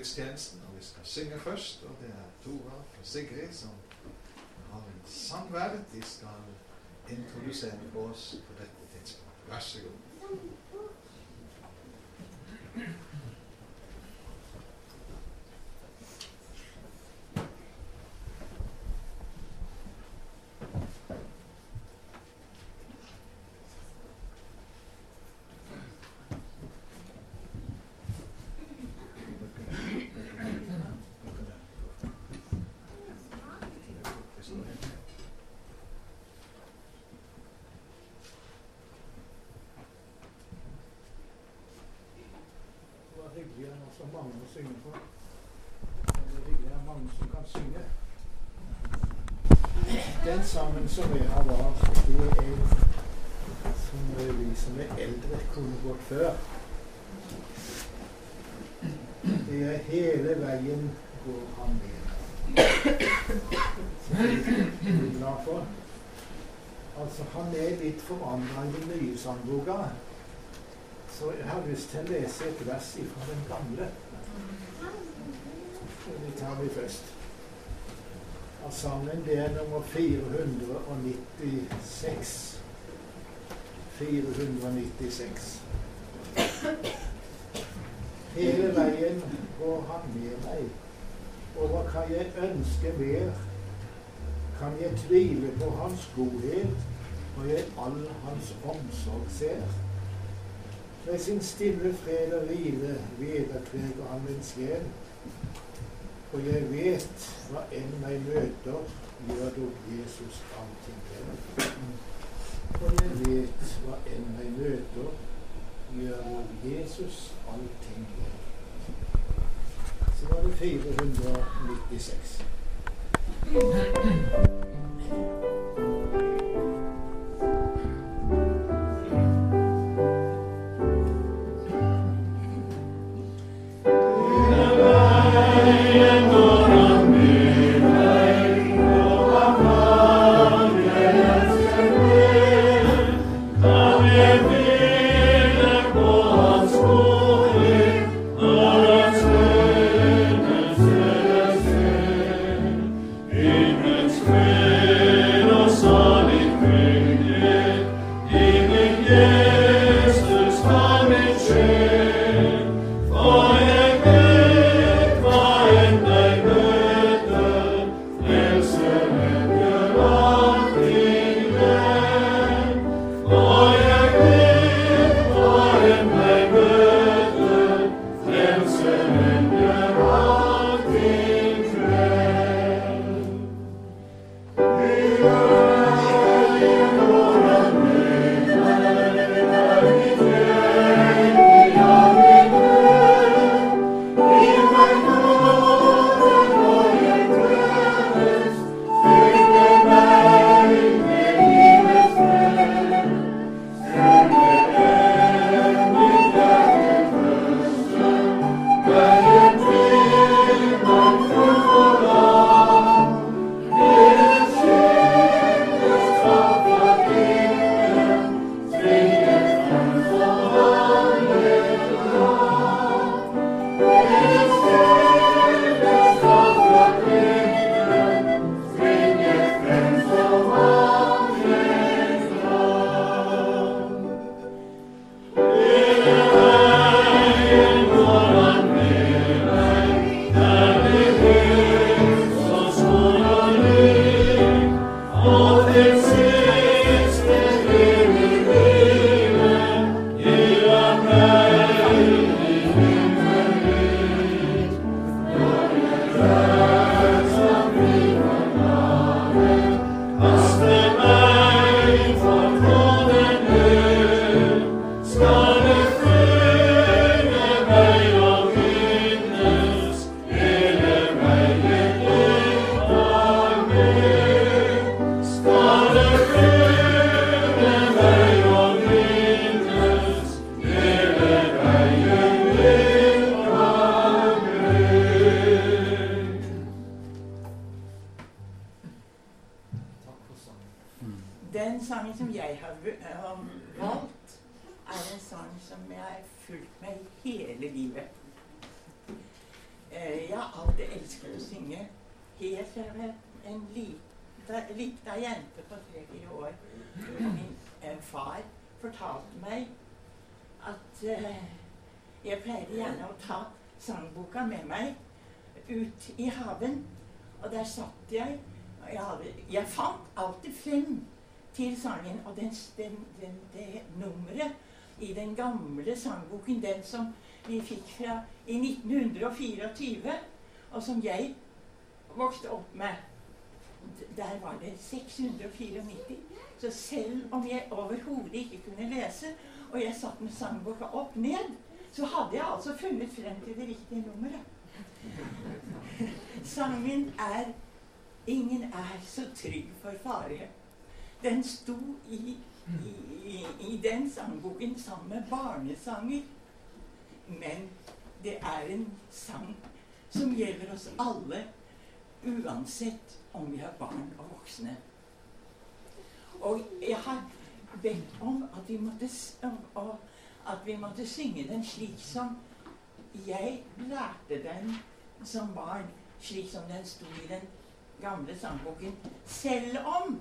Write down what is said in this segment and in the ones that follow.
gudstjenesten, og vi skal synge først. Og det er Tora og Sigrid som har en sangverd. De skal introdusere oss på dette tidspunktet. Vær så god. Det er hyggelig å ha så mange å synge for. Det er mange som kan synge. Den sangen som jeg har valgt, det er som vi som er eldre, kunne gått før. Det er 'Hele veien går han ned'. Altså, han er litt forandra i den nye sangboka. Så jeg har lyst til å lese et vers fra den gamle. Det tar vi først. Av sangen det er nummer 496. 496. Hele veien går han med meg. Og hva kan jeg ønske mer? Kan jeg tvile på hans godhet når jeg all hans omsorg ser? Med sin stille fred og hvile vederkveger han min sjel. Og jeg vet hva enn meg møter, gjør dog Jesus allting vel. Og jeg vet hva enn meg møter, gjør dog Jesus allting vel. Så var det 496. jeg, fant alltid frem til sangen. Og den, den, den, det nummeret i den gamle sangboken, den som vi fikk fra i 1924, og som jeg vokste opp med, der var det 694. Så selv om jeg overhodet ikke kunne lese, og jeg satt med sangboka opp ned, så hadde jeg altså funnet frem til det riktige nummeret. Sangen er 'Ingen er så trygg for fare'. Den sto i, i, i den sangboken sammen med barnesanger. Men det er en sang som gjelder oss alle, uansett om vi har barn og voksne. Og jeg har bedt om at vi måtte, at vi måtte synge den slik som jeg lærte den som barn, slik som den sto i den gamle sangboken. Selv om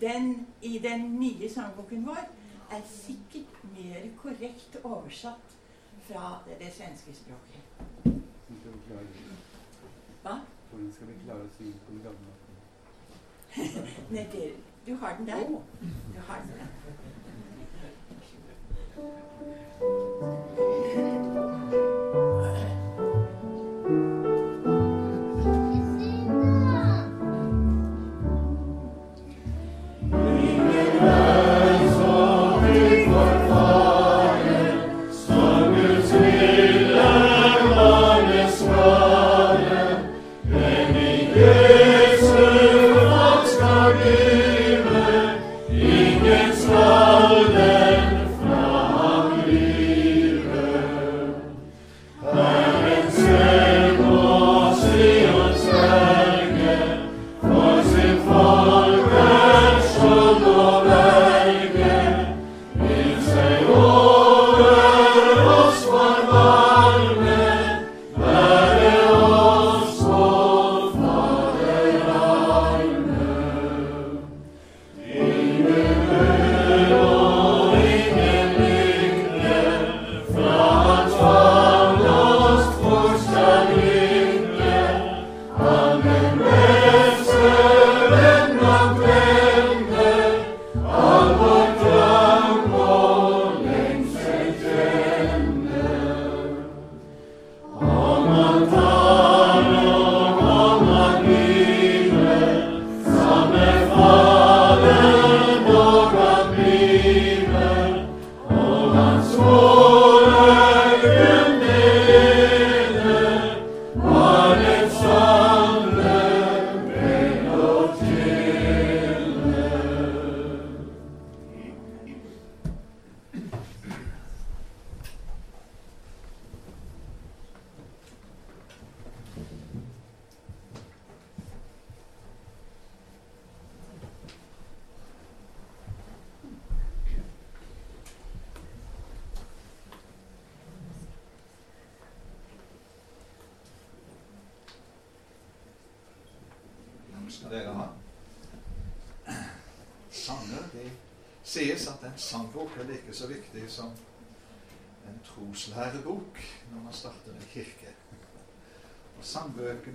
den i den nye sangboken vår er sikkert mer korrekt oversatt fra det, det svenske språket. Hva? Hvordan skal vi klare å synge på den gamle? Nei, det, du har den der. Du har den der.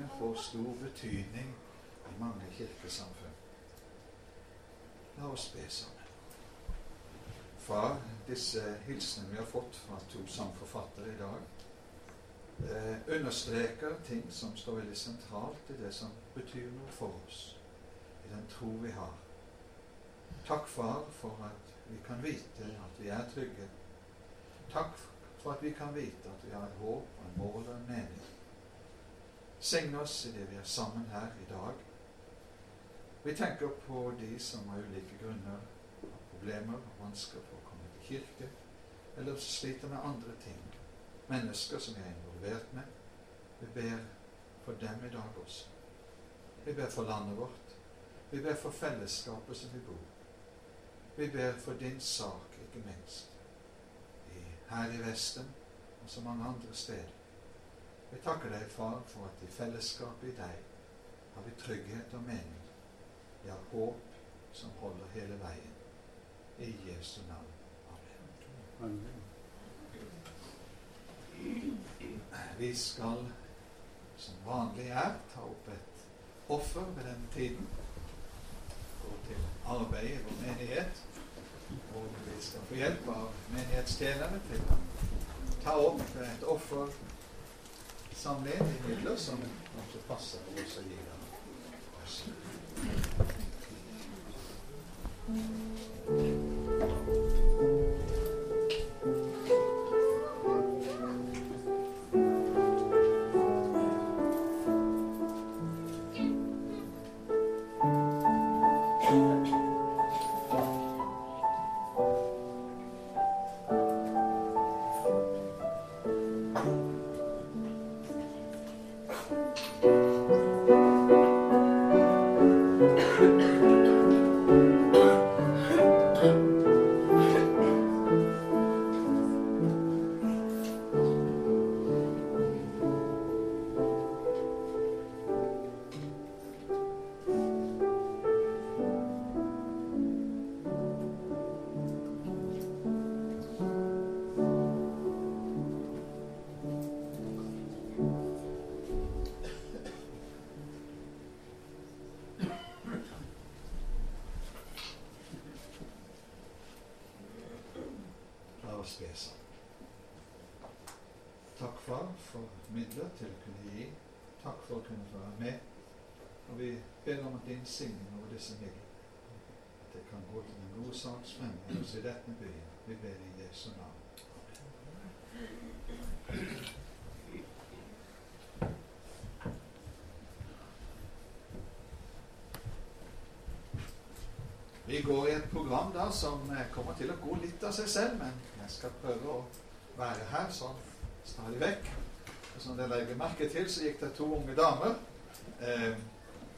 sangbøkene får stor betydning i mange kirkesamfunn. La oss be sammen. Far, disse hilsenene vi har fått fra to sangforfattere i dag, eh, understreker ting som står veldig sentralt i det som betyr noe for oss, i den tro vi har. Takk, Far, for at vi kan vite at vi er trygge. Takk for at vi kan vite at vi har et håp en mål og en mening. Sign oss i det vi er sammen her i dag. Vi tenker på de som av ulike grunner har problemer og vansker for å komme til kirke, eller sliter med andre ting. Mennesker som vi er involvert med. Vi ber for dem i dag også. Vi ber for landet vårt. Vi ber for fellesskapet som vi bor. Vi ber for din sak, ikke minst, her i Vesten og så mange andre steder. Vi takker deg, Far, for at i fellesskapet i deg har vi trygghet og mening. Vi har håp som holder hele veien. I Jesu navn. Amen. Vi skal som vanlig er ta opp et offer ved denne tiden. Gå til arbeid i vår menighet. Og vi skal få hjelp av menighetstjenere til å ta opp et offer, samle de midler som kanskje passer oss å Takk, for midler til å kunne gi. Takk for å kunne være med. Og vi ber om din signing over disse midlene, at det kan gå til den gode saks fremme i denne byen. Vi ber i Jesu navn. Vi går i et program da som eh, kommer til å gå litt av seg selv, men jeg skal prøve å være her sånn stadig vekk. Og som dere legger merke til, så gikk det to unge damer eh,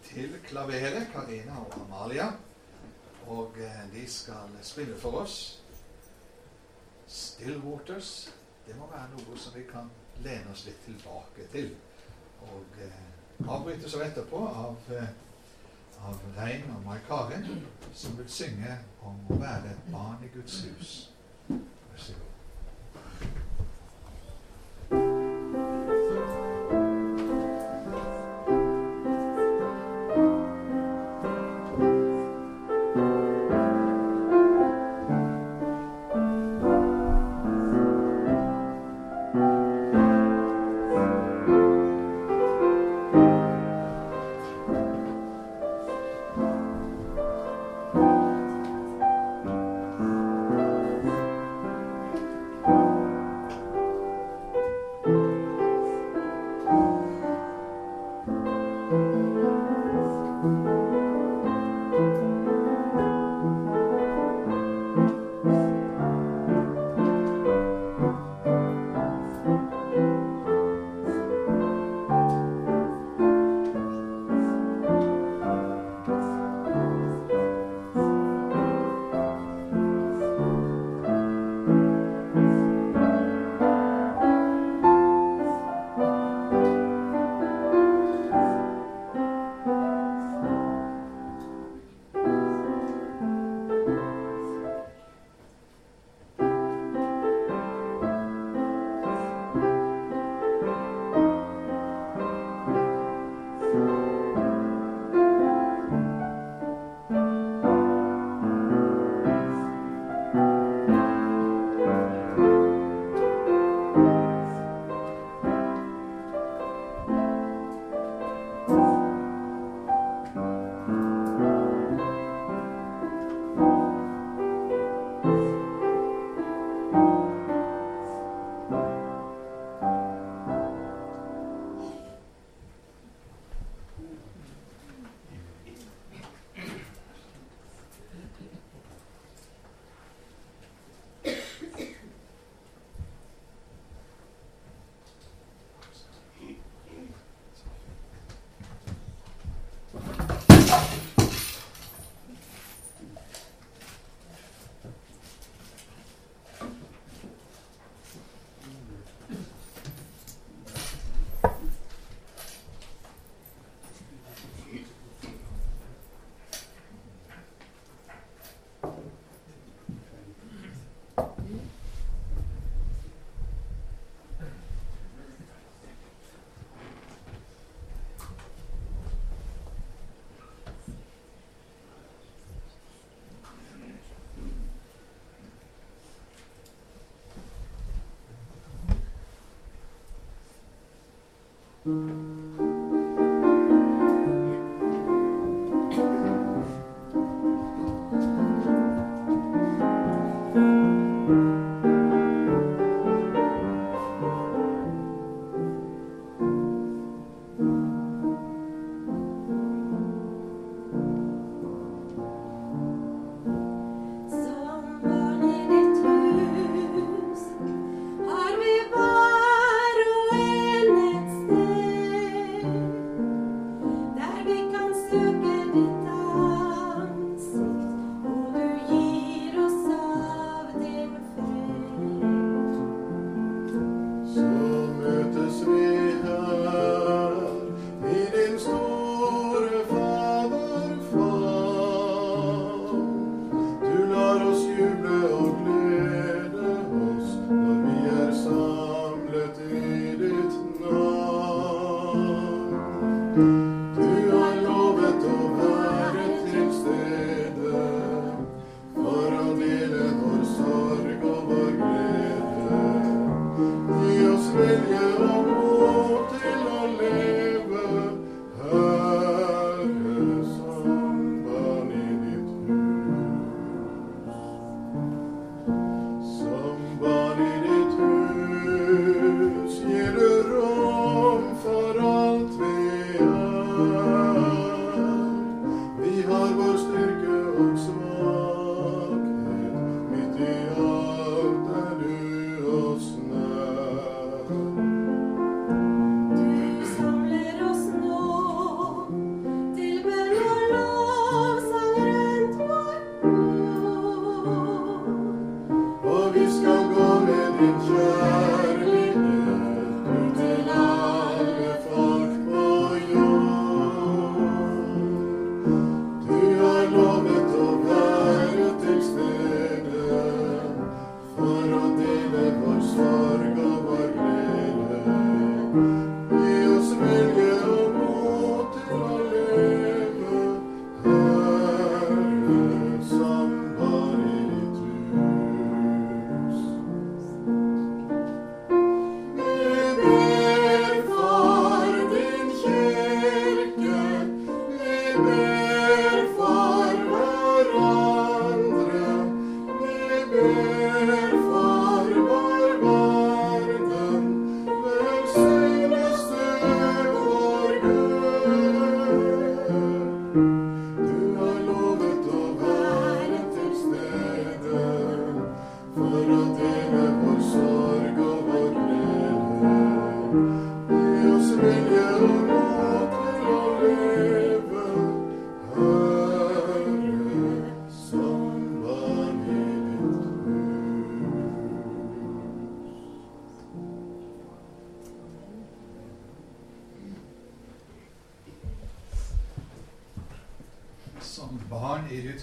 til klaveret, Karina og Amalia. Og eh, de skal spille for oss. Stillwaters. Det må være noe som vi kan lene oss litt tilbake til. Og eh, avbrytes så etterpå av eh, av Rein og Mai Karin, som vil synge om å være et barn i Guds hus. Vær så god. Som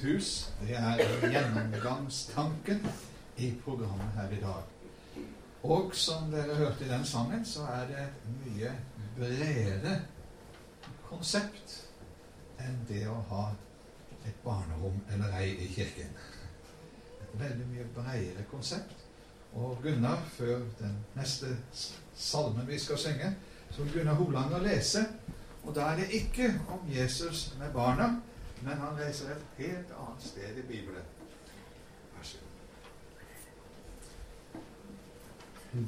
hus, det er gjennomgangstanken i programmet her i dag. Og som dere hørte i den sangen, så er det et mye bredere konsept enn det å ha et barnerom eller ei i kirken. Et veldig mye bredere konsept. Og Gunnar, før den neste salmen vi skal synge, så vil Gunnar Holanger lese. Og da er det ikke om Jesus med barna, men han leser et helt annet sted i Bibelen. Vær så god.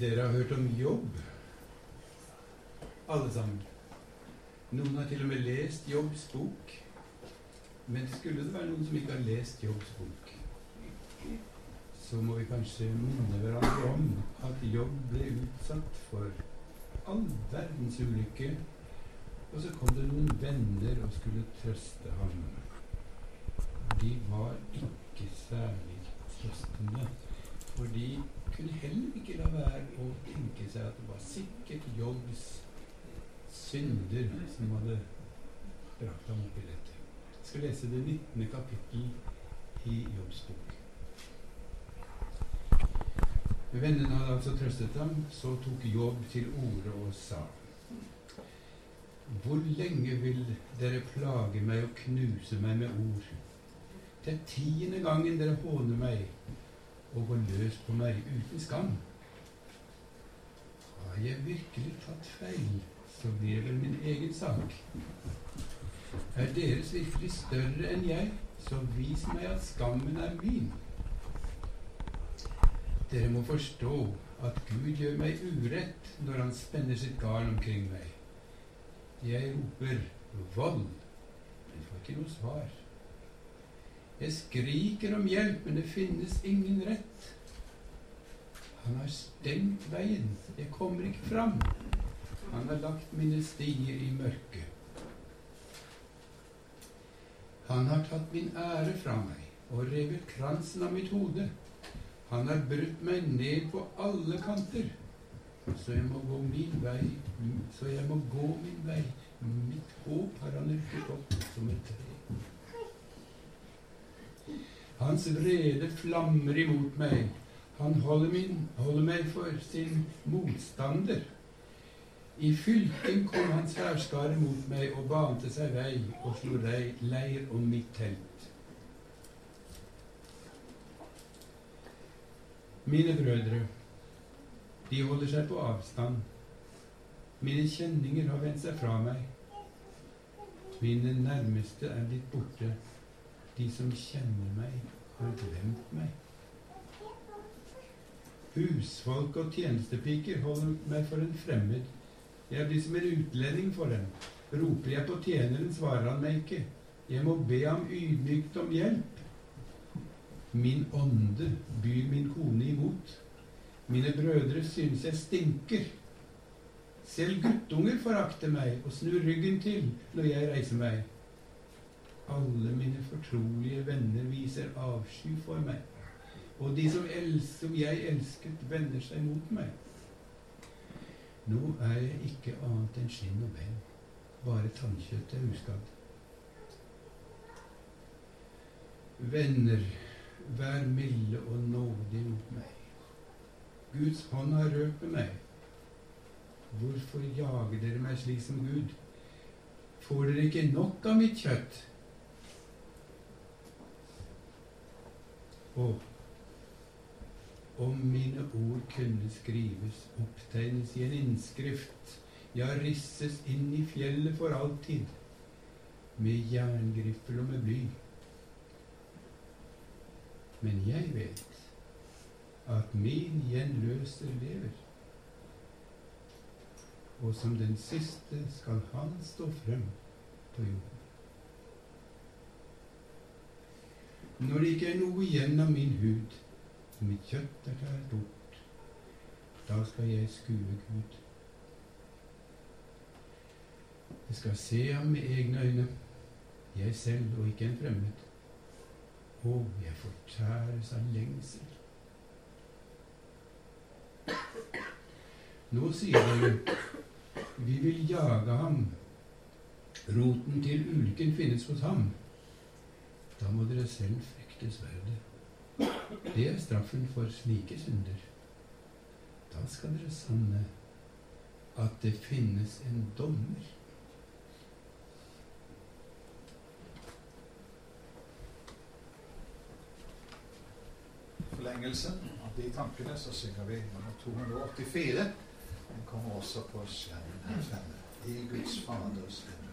Dere har hørt om jobb, alle sammen. Noen har til og med lest Jobbs bok. Men skulle det være noen som ikke har lest Jobbs bok, så må vi kanskje minne hverandre om at Jobb ble utsatt for all verdens ulykke. Og så kom det noen venner og skulle trøste ham. De var ikke særlig trøstende. For de kunne heller ikke la være å tenke seg at det var sikkert Jobbs synder som hadde brakt ham opp i dette. Jeg skal lese det 19. kapittel i Jobbs bok. Vennene hadde altså trøstet ham. Så tok Jobb til orde og sa Hvor lenge vil dere plage meg og knuse meg med ord? Det er tiende gangen dere håner meg og går løs på meg uten skam. Har jeg virkelig tatt feil, så blir det vel min egen sak. Er deres virkelig større enn jeg, så vis meg at skammen er min. Dere må forstå at Gud gjør meg urett når han spenner sitt garn omkring meg. Jeg roper vold, men får ikke noe svar. Jeg skriker om hjelp, men det finnes ingen rett. Han har stengt veien. Jeg kommer ikke fram. Han har lagt mine stier i mørket. Han har tatt min ære fra meg og revet kransen av mitt hode. Han har brutt meg ned på alle kanter. Så jeg må gå min vei, så jeg må gå min vei. Mitt håp har han yrket opp som et tre. Hans vrede flammer imot meg. Han holder, min, holder meg for sin motstander. I fylken kom hans hærskare mot meg og bante seg vei og slo leir om mitt telt. Mine brødre, de holder seg på avstand. Mine kjenninger har vendt seg fra meg. Mine nærmeste er blitt borte. De som kjenner meg, har glemt meg. Husfolk og tjenestepiker holder meg for en fremmed. Jeg blir som en utlending for dem. Roper jeg på tjeneren, svarer han meg ikke. Jeg må be ham ydmykt om hjelp. Min ånde byr min kone imot. Mine brødre synes jeg stinker. Selv guttunger forakter meg og snur ryggen til når jeg reiser meg. Alle mine fortrolige venner viser avsky for meg, og de som, som jeg elsket, vender seg mot meg. Nå er jeg ikke annet enn skinn og ben, bare tannkjøttet er uskadd. Venner, vær milde og nådige mot meg. Guds hånd har rørt med meg. Hvorfor jager dere meg slik som Gud? Får dere ikke nok av mitt kjøtt? Og om mine ord kunne skrives, opptegnes i en innskrift, ja, risses inn i fjellet for alltid, med jerngriffel og med bly. Men jeg vet at min gjenløser lever, og som den siste skal han stå frem på jorden. Når det ikke er noe igjen av min hud, og mitt kjøtt er tært bort, da skal jeg skue Gud. Jeg skal se ham med egne øyne, jeg selv og ikke en fremmed. Å, jeg fortæres av lengsel. Nå sier dere, vi vil jage ham. Roten til ulykken finnes hos ham. Da må dere selv frykte sverdet. Det er straffen for slike synder. Da skal dere sanne at det finnes en dommer. Forlengelse. De tankene så synger vi nummer 284. Den kommer også på skjermen her fremme. I Guds Faders stemme.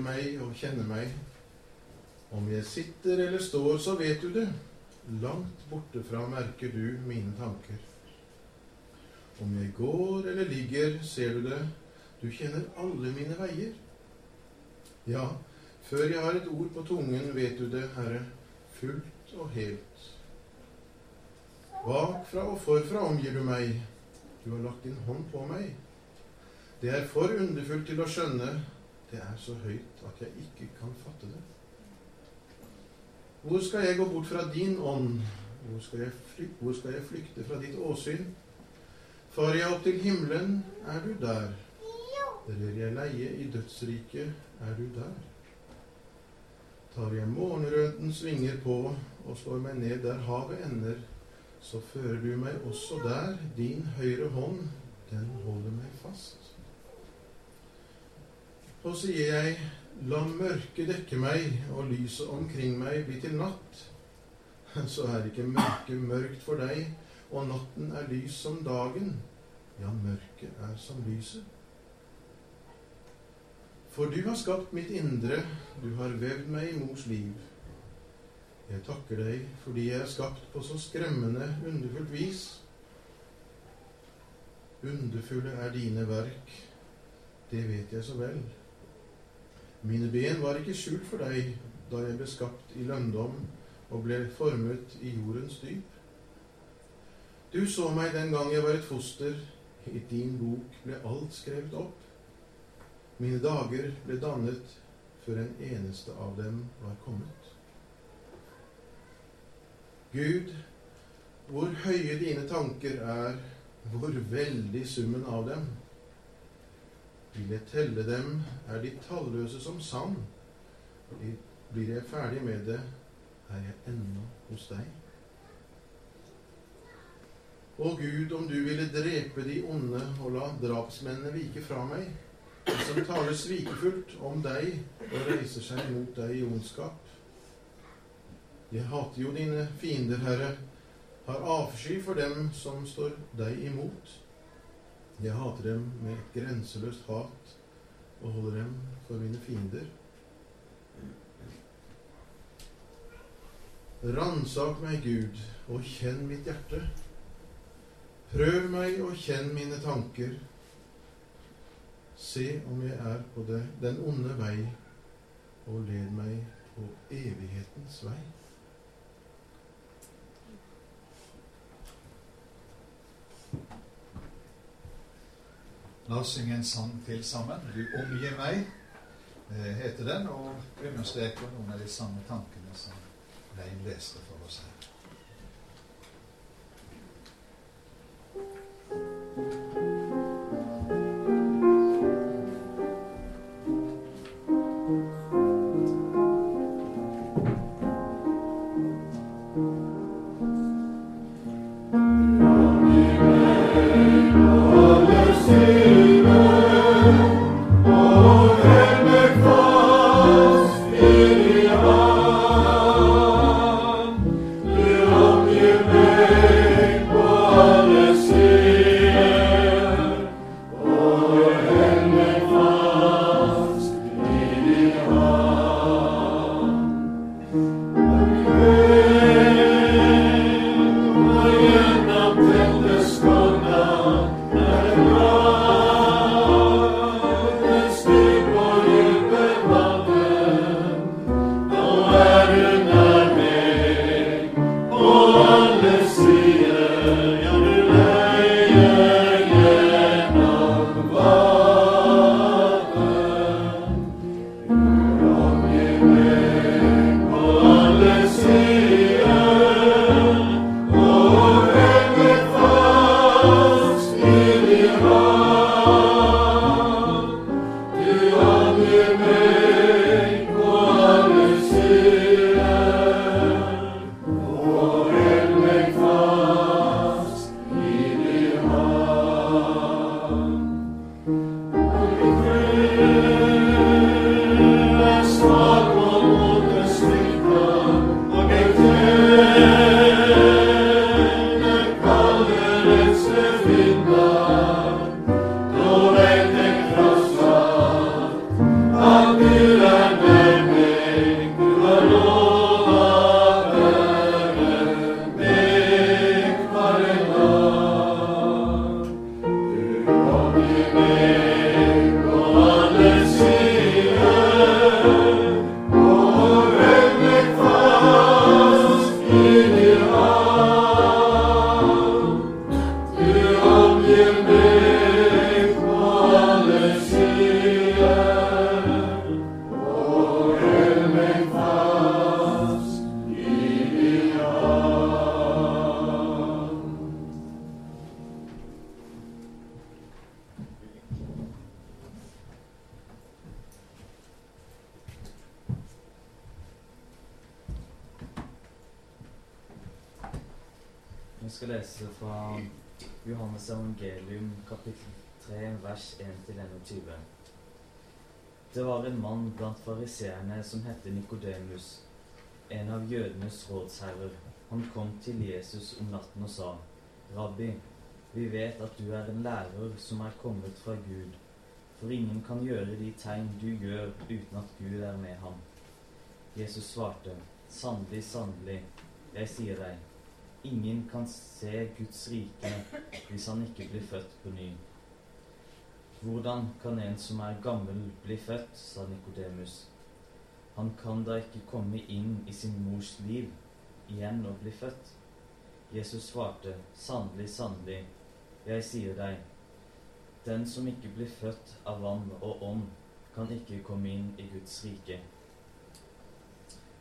Ransaker meg og kjenner meg. Om jeg sitter eller står, så vet du det. Langt borte fra merker du mine tanker. Om jeg går eller ligger, ser du det. Du kjenner alle mine veier. Ja, før jeg har et ord på tungen, vet du det, Herre, fullt og helt. Bakfra og forfra omgir du meg. Du har lagt din hånd på meg. Det er for underfullt til å skjønne. Det er så høyt at jeg ikke kan fatte det. Hvor skal jeg gå bort fra din ånd? Hvor skal jeg, fly hvor skal jeg flykte fra ditt åsyn? Far jeg opp til himmelen, er du der. Rer jeg leie i dødsriket, er du der. Tar jeg morgenrødens vinger på og slår meg ned der havet ender, så fører du meg også der. Din høyre hånd, den holder meg fast. Så sier jeg, la mørket dekke meg, og lyset omkring meg bli til natt. Så er ikke mørket mørkt for deg, og natten er lys som dagen. Ja, mørket er som lyset. For du har skapt mitt indre, du har vevd meg i mors liv. Jeg takker deg fordi jeg er skapt på så skremmende, underfullt vis. Underfulle er dine verk, det vet jeg så vel. Mine ben var ikke skjult for deg da jeg ble skapt i lønndom og ble formet i jordens dyp. Du så meg den gang jeg var et foster, i din bok ble alt skrevet opp. Mine dager ble dannet før en eneste av dem var kommet. Gud, hvor høye dine tanker er, hvor veldig summen av dem. Vil jeg telle dem, er de talløse som sand. Blir jeg ferdig med det, er jeg ennå hos deg. Å Gud, om du ville drepe de onde og la drapsmennene vike fra meg, de som taler svikefullt om deg og reiser seg mot deg i ondskap. Jeg hater jo dine fiender, Herre, har avsky for dem som står deg imot. Jeg hater dem med et grenseløst hat og holder dem for mine fiender. Ransak meg, Gud, og kjenn mitt hjerte. Prøv meg og kjenn mine tanker. Se om jeg er på det, den onde vei, og led meg på evighetens vei. La oss synge en sang til sammen. 'Du omgir meg', eh, heter den, og understreker noen av de samme tankene som Lein leste jødenes rådsherrer. Han kom til Jesus om natten og sa, Rabbi, vi vet at du er en lærer som er kommet fra Gud, for ingen kan gjøre de tegn du gjør uten at Gud er med ham. Jesus svarte, Sannelig, sannelig, jeg sier deg, ingen kan se Guds rike hvis han ikke blir født på ny. Hvordan kan en som er gammel, bli født, sa Nikodemus. Han kan da ikke komme inn i sin mors liv igjen og bli født? Jesus svarte, Sannelig, sannelig, jeg sier deg, den som ikke blir født av vann og ånd, kan ikke komme inn i Guds rike.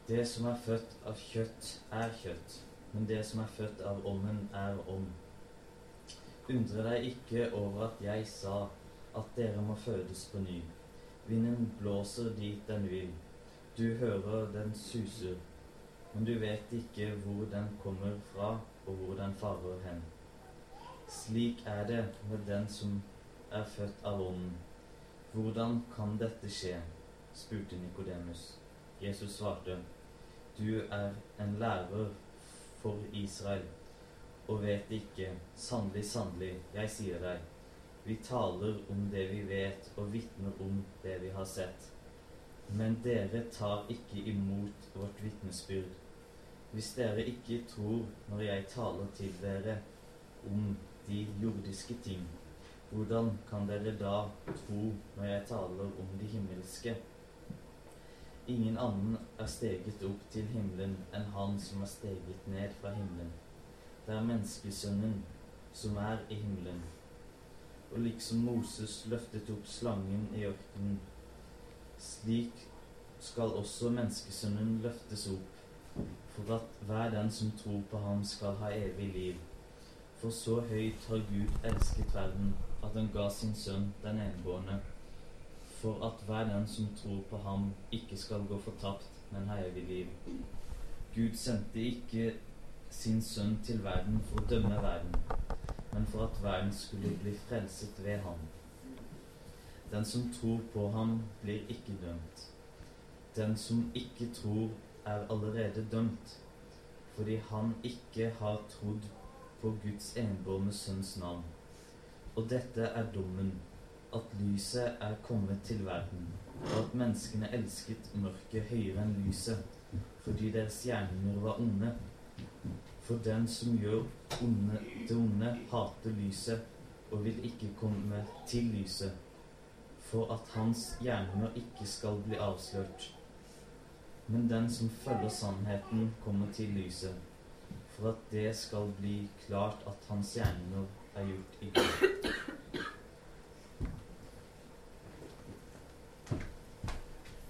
Det som er født av kjøtt, er kjøtt, men det som er født av ånden, er ånd. Undre deg ikke over at jeg sa at dere må fødes på ny. Vinden blåser dit den vil. Du hører den suser, men du vet ikke hvor den kommer fra, og hvor den farer hen. Slik er det med den som er født av ånden. Hvordan kan dette skje? spurte Nikodemus. Jesus svarte, Du er en lærer for Israel og vet ikke, sannelig, sannelig, jeg sier deg, vi taler om det vi vet, og vitner om det vi har sett. Men dere tar ikke imot vårt vitnesbyrd. Hvis dere ikke tror når jeg taler til dere om de jordiske ting, hvordan kan dere da tro når jeg taler om de himmelske? Ingen annen er steget opp til himmelen enn han som er steget ned fra himmelen. Det er menneskesønnen som er i himmelen. Og liksom Moses løftet opp slangen i ørkenen, slik skal også menneskesønnen løftes opp, for at hver den som tror på ham, skal ha evig liv. For så høyt har Gud elsket verden, at han ga sin sønn den enebårne, for at hver den som tror på ham, ikke skal gå fortapt, men ha evig liv. Gud sendte ikke sin sønn til verden for å dømme verden, men for at verden skulle bli frelset ved ham. Den som tror på ham, blir ikke dømt. Den som ikke tror, er allerede dømt, fordi han ikke har trodd på Guds enbårne sønns navn. Og dette er dommen, at lyset er kommet til verden, og at menneskene elsket mørket høyere enn lyset, fordi deres gjerninger var onde. For den som gjør onde, det onde, hater lyset og vil ikke komme til lyset, for at hans gjerninger ikke skal bli avslørt. Men den som følger sannheten, kommer til lyset, for at det skal bli klart at hans gjerninger er gjort i Gud.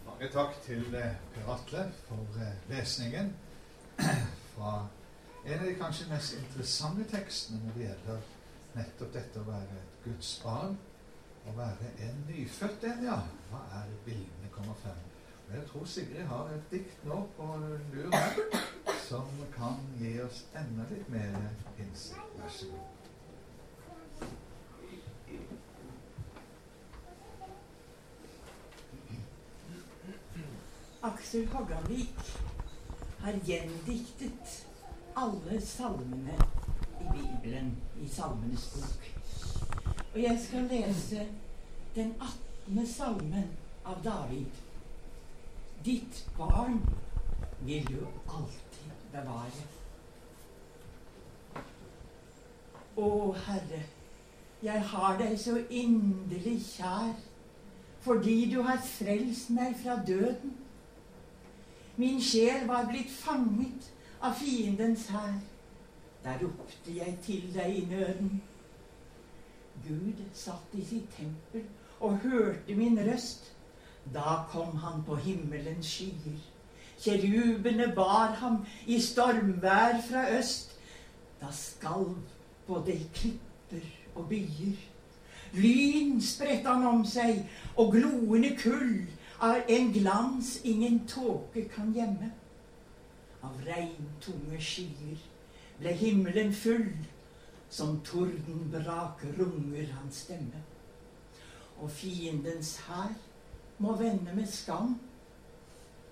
Mange takk til eh, Per Atle for eh, lesningen fra en av de kanskje mest interessante tekstene når det gjelder nettopp dette å være et Guds barn. Å være en nyfødt en, ja. Hva er bildene kommer frem? Og Jeg tror Sigrid har et dikt nå på lur her som kan gi oss enda litt mer innsikt. Vær så god. Aksel Hogganvik har gjendiktet alle salmene i Bibelen, i Salmenes bok. Og jeg skal lese den 18. salmen av David. Ditt barn vil du alltid bevare. Å Herre, jeg har deg så inderlig kjær, fordi du har frelst meg fra døden. Min sjel var blitt fanget av fiendens hær. Der ropte jeg til deg i nøden. Gud satt i sitt tempel og hørte min røst. Da kom han på himmelens skyer. Kjerubene bar ham i stormvær fra øst. Da skalv både klipper og byer. Lyn spredte han om seg, og gloende kull av en glans ingen tåke kan gjemme. Av regntunge skyer ble himmelen full, som tordenbrak runger hans stemme. Og fiendens hær må vende med skam.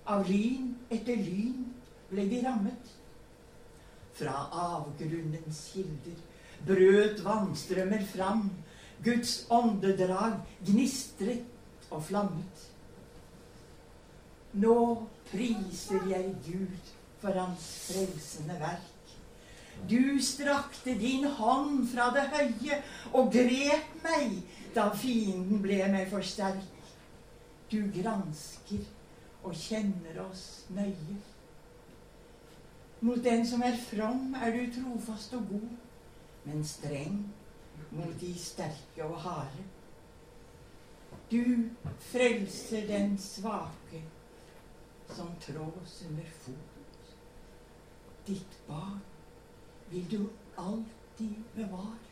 Av lyn etter lyn ble de rammet. Fra avgrunnens kilder brøt vannstrømmer fram. Guds åndedrag gnistret og flammet. Nå priser jeg Gud for hans frelsende verk. Du strakte din hånd fra det høye og grep meg da fienden ble meg for sterk. Du gransker og kjenner oss nøye. Mot den som er from, er du trofast og god, men streng mot de sterke og harde. Du frelser den svake som trås under fot. Ditt barn vil du alltid bevare.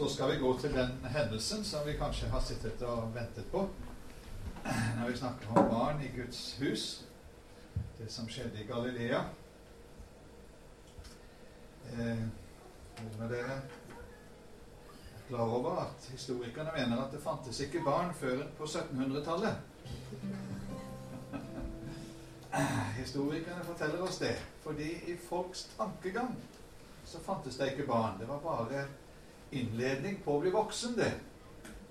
Så skal vi gå til den hendelsen som vi kanskje har sittet og ventet på når vi snakker om barn i Guds hus. Det som skjedde i Galilea. Eh, noen av dere er klar over at historikerne mener at det fantes ikke barn før på 1700-tallet. Historikerne forteller oss det, fordi i folks tankegang så fantes det ikke barn. Det var bare innledning på å bli voksen, det.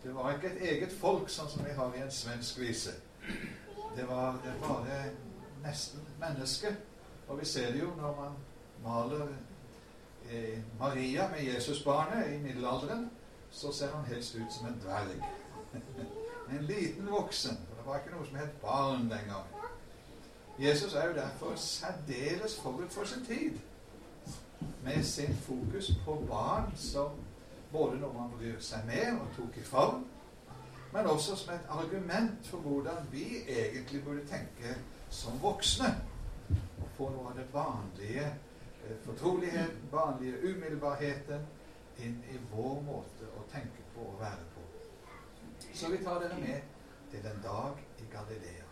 Det var ikke et eget folk, sånn som vi har i en svensk vise. Det var bare nesten menneske. Og vi ser det jo når man maler eh, Maria med Jesusbarnet i middelalderen, så ser han helst ut som en dverg. en liten voksen. Det var ikke noe som het barn den gangen. Jesus er jo derfor særdeles forut for sin tid med sin fokus på barn som både når man bryr seg med og tok i favn, men også som et argument for hvordan vi egentlig burde tenke som voksne. Og få noe av det vanlige eh, fortroligheten, vanlige umiddelbarheten, inn i vår måte å tenke på og være på. Så vi tar dere med til en dag i Galilea.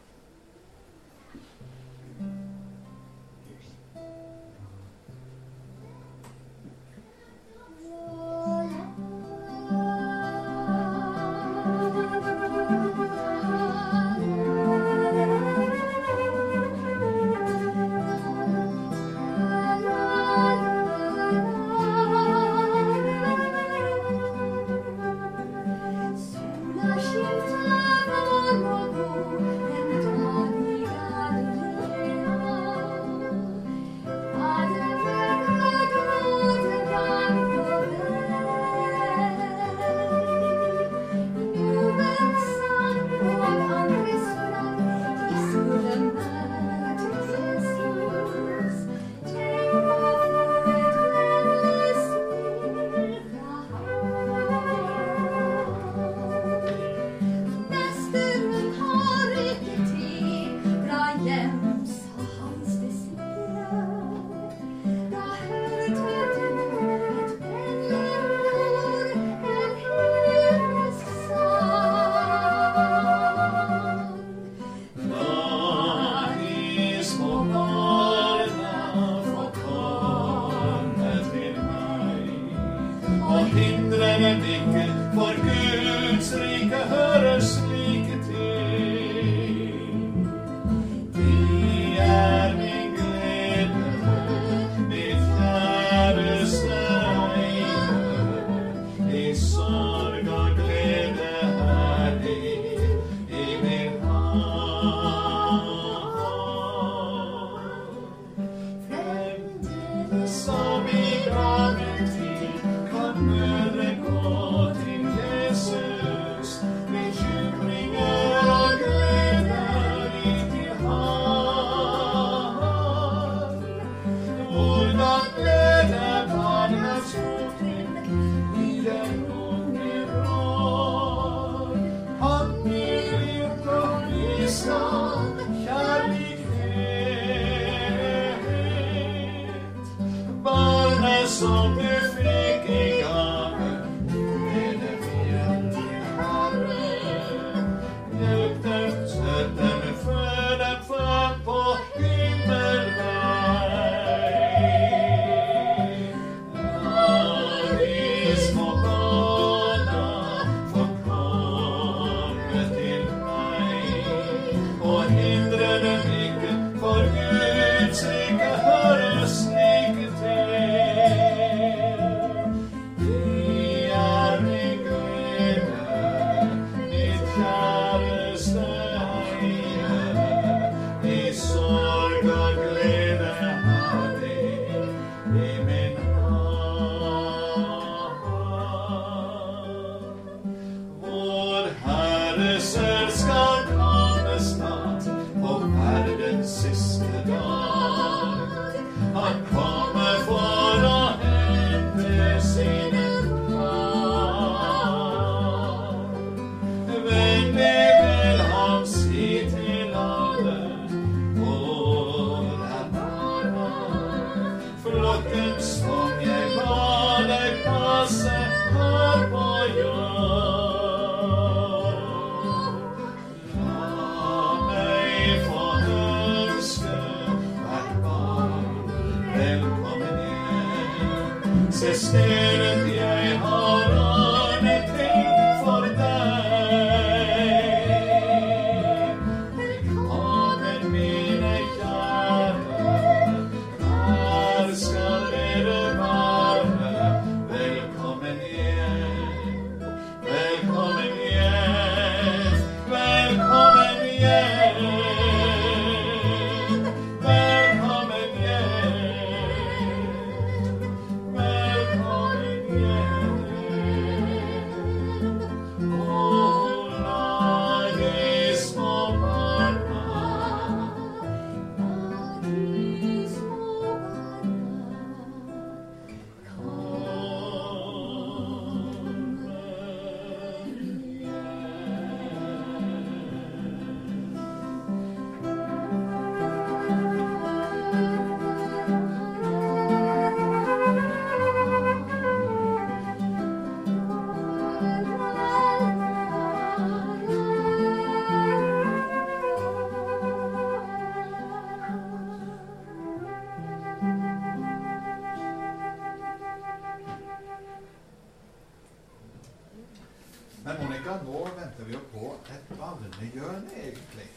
bøndene gjør det egentlig?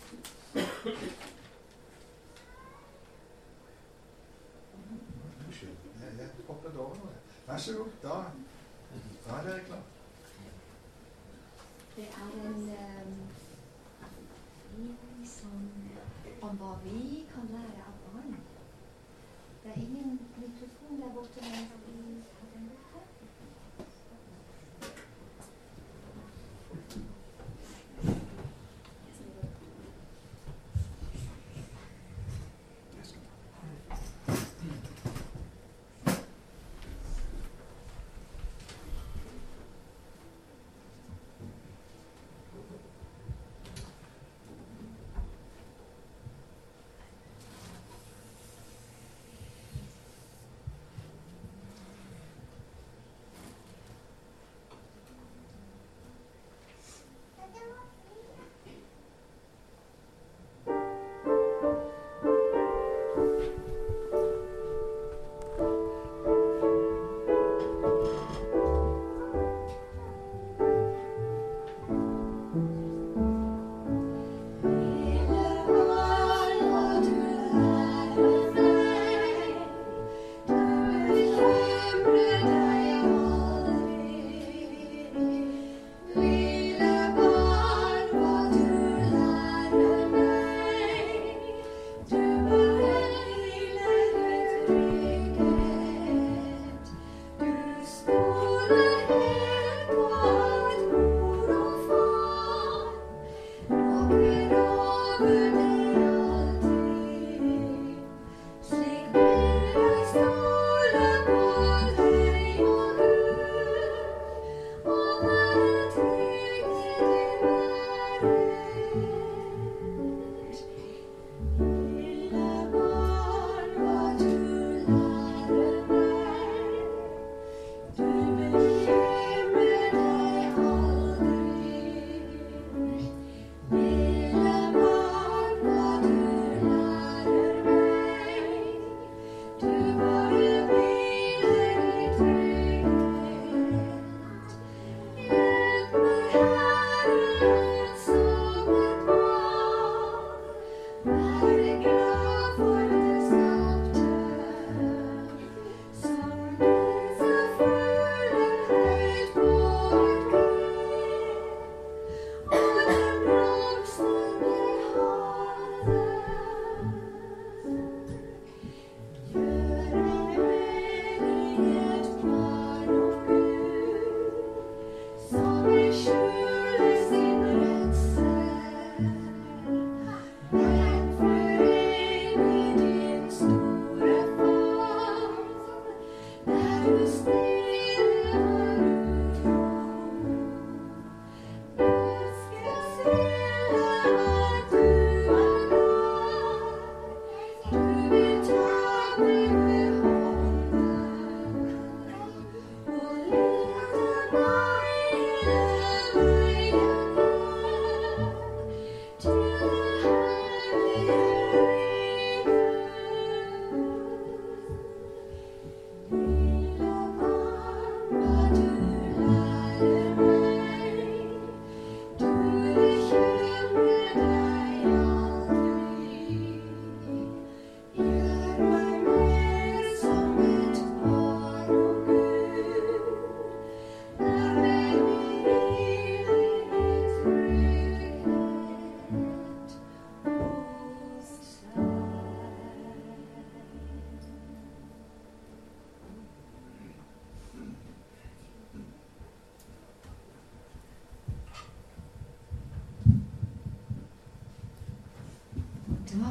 Unnskyld, jeg, hoppet over noe. Vær så god. Da, da er dere klare. Det er en um, som om hva vi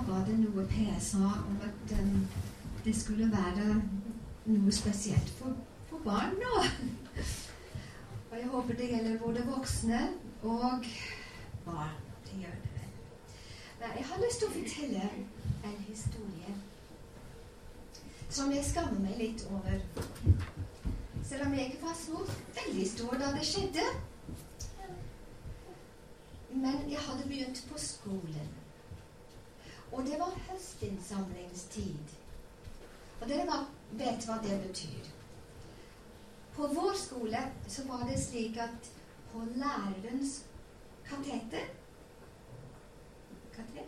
var det noe Per sa om at um, det skulle være noe spesielt for, for barn nå. Og jeg håper det gjelder både voksne og barn. Det gjør det vel. Men jeg har lyst til å fortelle en historie som jeg skammer meg litt over. Selv om jeg ikke var så veldig stor da det skjedde. Men jeg hadde begynt på skolen. Og det var høstinnsamlingstid. Og dere var, vet hva det betyr. På vår skole så var det slik at på lærerens kateter Katet?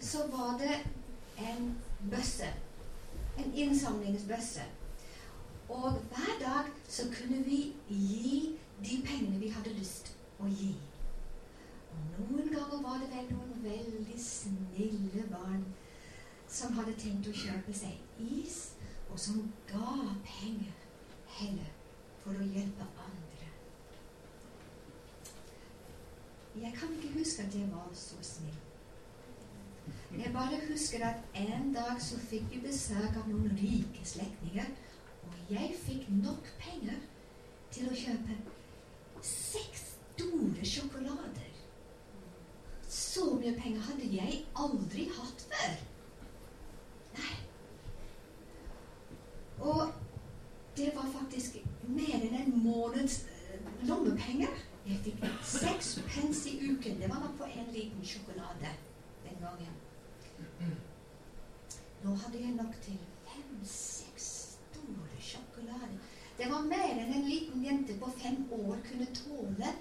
Så var det en bøsse. En innsamlingsbøsse. Og hver dag så kunne vi gi de pengene vi hadde lyst å gi. Noen ganger var det vel noen veldig snille barn som hadde tenkt å kjøpe seg is, og som ga penger heller for å hjelpe andre. Jeg kan ikke huske at jeg var så snill. Jeg bare husker at en dag så fikk vi besøk av noen rike slektninger, og jeg fikk nok penger til å kjøpe seks store sjokolader. Så mye penger hadde jeg aldri hatt før. Nei. Og det var faktisk mer enn en måneds eh, lommepenger. Jeg fikk seks pence i uken. Det var nok på en liten sjokolade den gangen. Nå hadde jeg nok til fem-seks store sjokolader. Det var mer enn en liten jente på fem år kunne tåle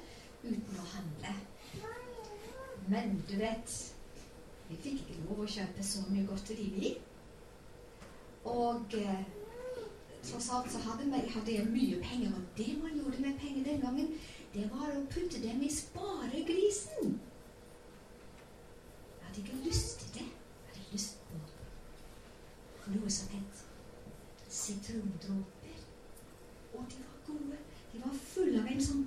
uten å handle. Men du vet Vi fikk ikke lov å kjøpe så mye godteri, vi. Og eh, tross alt så hadde, meg, hadde jeg mye penger, og det man gjorde med penger den gangen, det var å putte dem i sparegrisen. Jeg hadde ikke lyst til det. Jeg hadde lyst på noe som het sitrondråper. Og de var gode. De var fulle av en sånn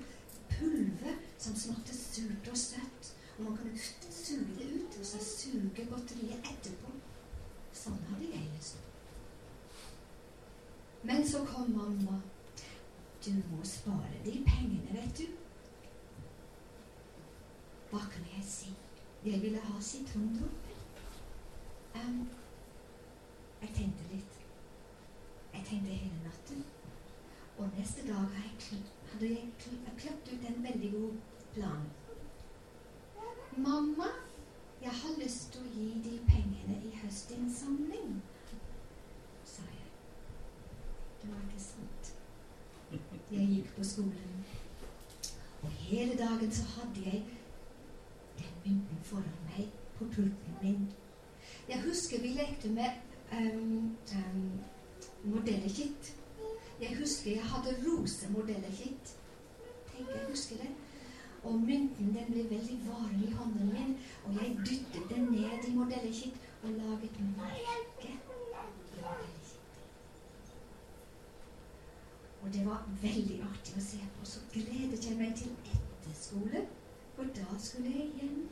pulver som smakte surt og søtt. Og man kunne suge det ut, og så suge godteriet etterpå. Sånn hadde jeg lyst. Men så kom mamma. Du må spare de pengene, vet du. Hva kan jeg si? Jeg ville ha sitrondråper. Um, jeg tenkte litt. Jeg tenkte hele natten. Og neste dag hadde jeg kløpt ut en veldig god plan. Mamma, jeg har lyst til å gi de pengene i høstinnsamling, sa jeg. Det var ikke sant. Jeg gikk på skolen, og hele dagen så hadde jeg den mynten foran meg på pulten min. Jeg husker vi lekte med um, um, modellekitt. Jeg husker jeg hadde rosemodellekitt. Tenk, jeg husker det. Og mynten den ble veldig varm i hånden min, og jeg dyttet den ned i modellekitt og laget merke i. Og det var veldig artig å se på. Så gledet jeg meg til etterskole, for da skulle jeg hjem.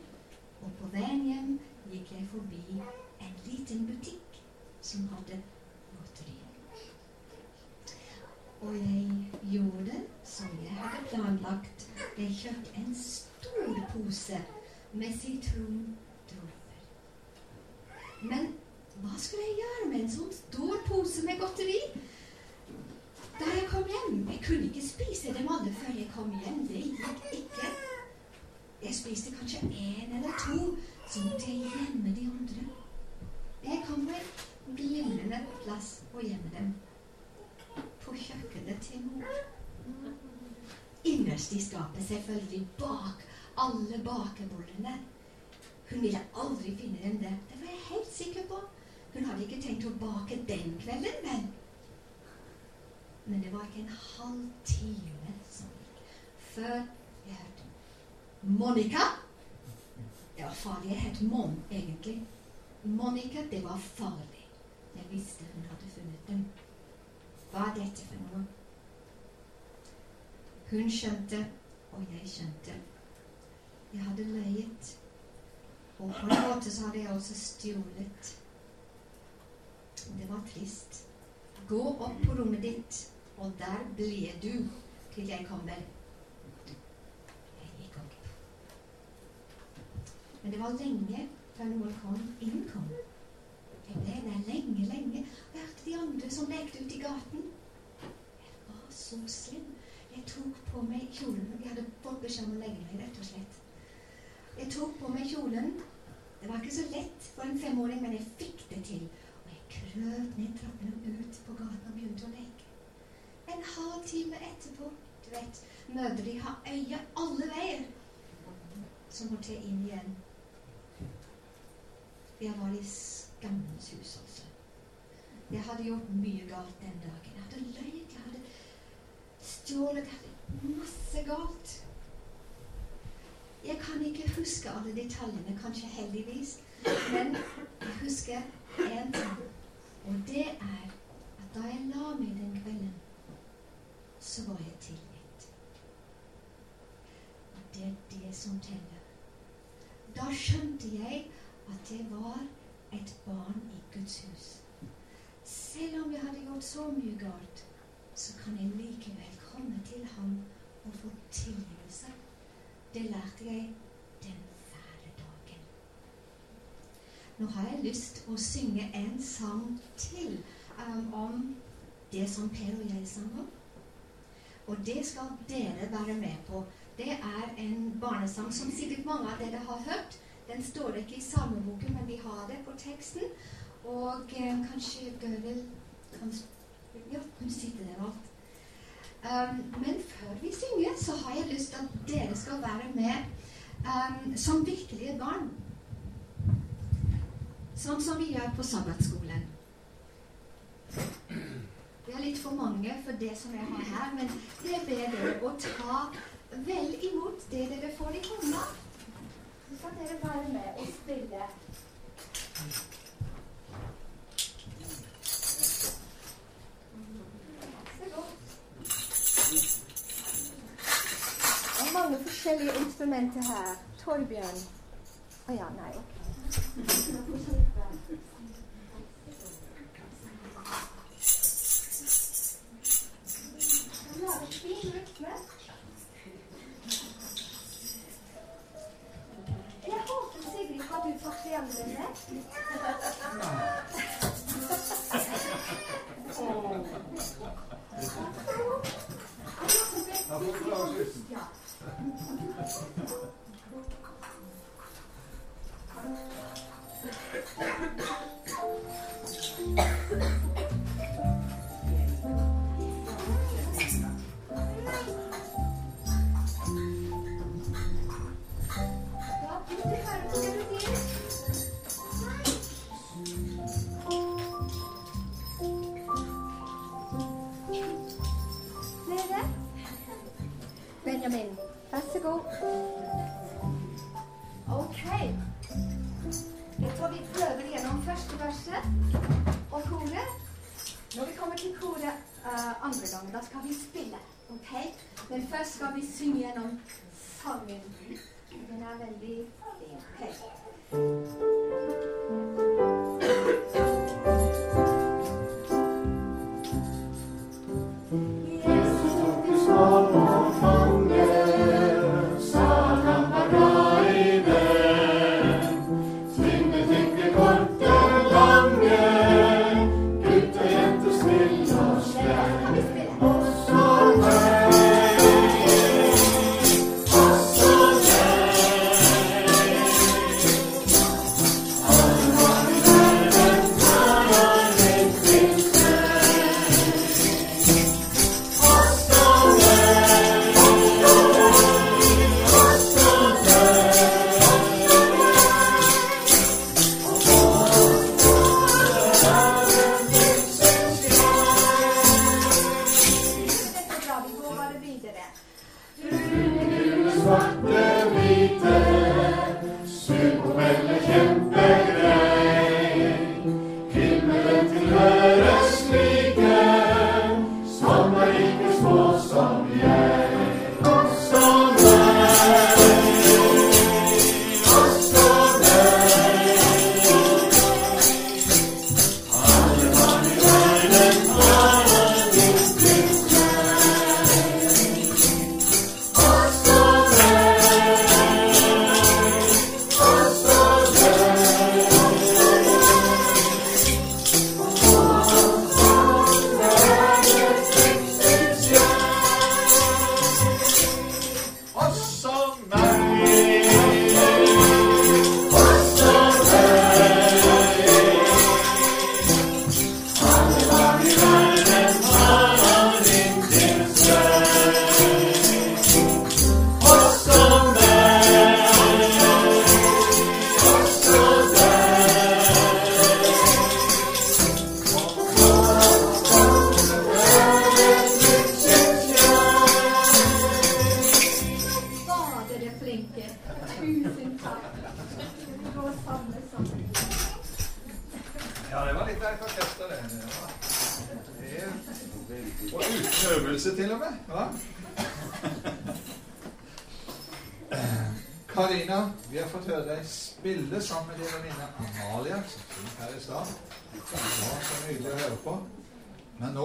Og på veien hjem gikk jeg forbi en liten butikk som hadde godteri. Og jeg gjorde som jeg hadde planlagt. Jeg kjøpte en stor pose med sitrondråper. Men hva skulle jeg gjøre med en sånn stor pose med godteri? Da jeg kom hjem Jeg kunne ikke spise dem alle før jeg kom hjem. Det gikk ikke. Jeg spiste kanskje én eller to, så måtte jeg gjemme de andre. Jeg kom en glimrende plass å gjemme dem. På kjøkkenet til mor. Innerst i skapet, selvfølgelig, bak alle bakebollene. Hun ville aldri finne dem der. Det var jeg helt sikker på. Hun hadde ikke tenkt å bake den kvelden, men Men det var ikke en halv time som gikk før jeg hørte Monica. Det var farlig. Jeg het Mon, egentlig. Monica, det var farlig. Jeg visste hun hadde funnet dem. Hva er dette for noe? Hun skjønte, og jeg skjønte. Jeg hadde løyet. Og på en måte så hadde jeg også stjålet. Det var trist. Gå opp på rommet ditt, og der ble du til jeg kommer. Jeg gikk opp. Men det var lenge før noen kom. Ingen kom. Jeg ble der lenge, lenge. Og jeg hørte de andre som lekte ute i gaten. Jeg var så slem. Jeg tok på meg kjolen. Jeg hadde fått beskjed om å legge meg, rett og slett. Jeg tok på meg kjolen. Det var ikke så lett for en femåring, men jeg fikk det til. Og jeg krøp ned trappene og ut på gaten og begynte å leke. En halv time etterpå, du vet, mødre de har øye alle veier. Så måtte jeg inn igjen. Jeg var i skammens hus, altså. Jeg hadde gjort mye galt den dagen. Jeg hadde løyet, jeg hadde stjålet, jeg hadde masse galt. Jeg kan ikke huske alle detaljene, kanskje heldigvis, men jeg husker én ting. Og det er at da jeg la meg den kvelden, så var jeg tilgitt. Og det er det som teller. Da skjønte jeg at det var et barn i Guds hus. Selv om jeg hadde gjort så mye galt, så kan jeg likevel komme til ham og få tilgivelse. Det lærte jeg den fæle dagen. Nå har jeg lyst å synge en sang til um, om det som Per og jeg sang om. Og det skal dere være med på. Det er en barnesang som sikkert mange av dere har hørt. Den står ikke i salmeboken, men vi har det på teksten. Og eh, kanskje Gøril kan Ja, hun sitter der alt. Um, men før vi synger, så har jeg lyst til at dere skal være med um, som virkelige barn. Sånn som vi gjør på sabbatskolen. Vi er litt for mange for det som jeg har her, men det ber dere å ta vel imot det dere får i hånda. Skal dere være med og spille. Det er mange forskjellige instrumenter her. Torbjørn. Å ja, nei. ok.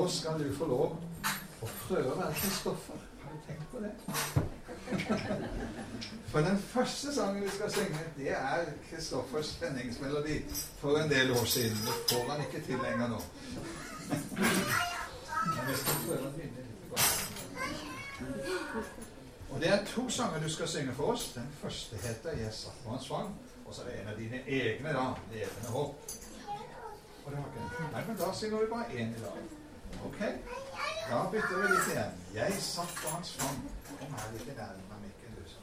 skal du få lov å prøve å være Kristoffer. Har du tenkt på det? For den første sangen vi skal synge, det er Kristoffers spenningsmelodi for en del år siden. Det får han ikke til lenger nå. Men vi skal prøve å vinne litt tilbake. Og det er to sanger du skal synge for oss. Den første heter 'Jeg satt på hans fang', og så er det en av dine egne, da. 'Levende håp'. Og det har ikke Nei, men da synger vi bare én i dag. Ok? Da bytter vi litt igjen. Jeg satt på hans fang. Kom her litt i nærheten av mikken, du, sa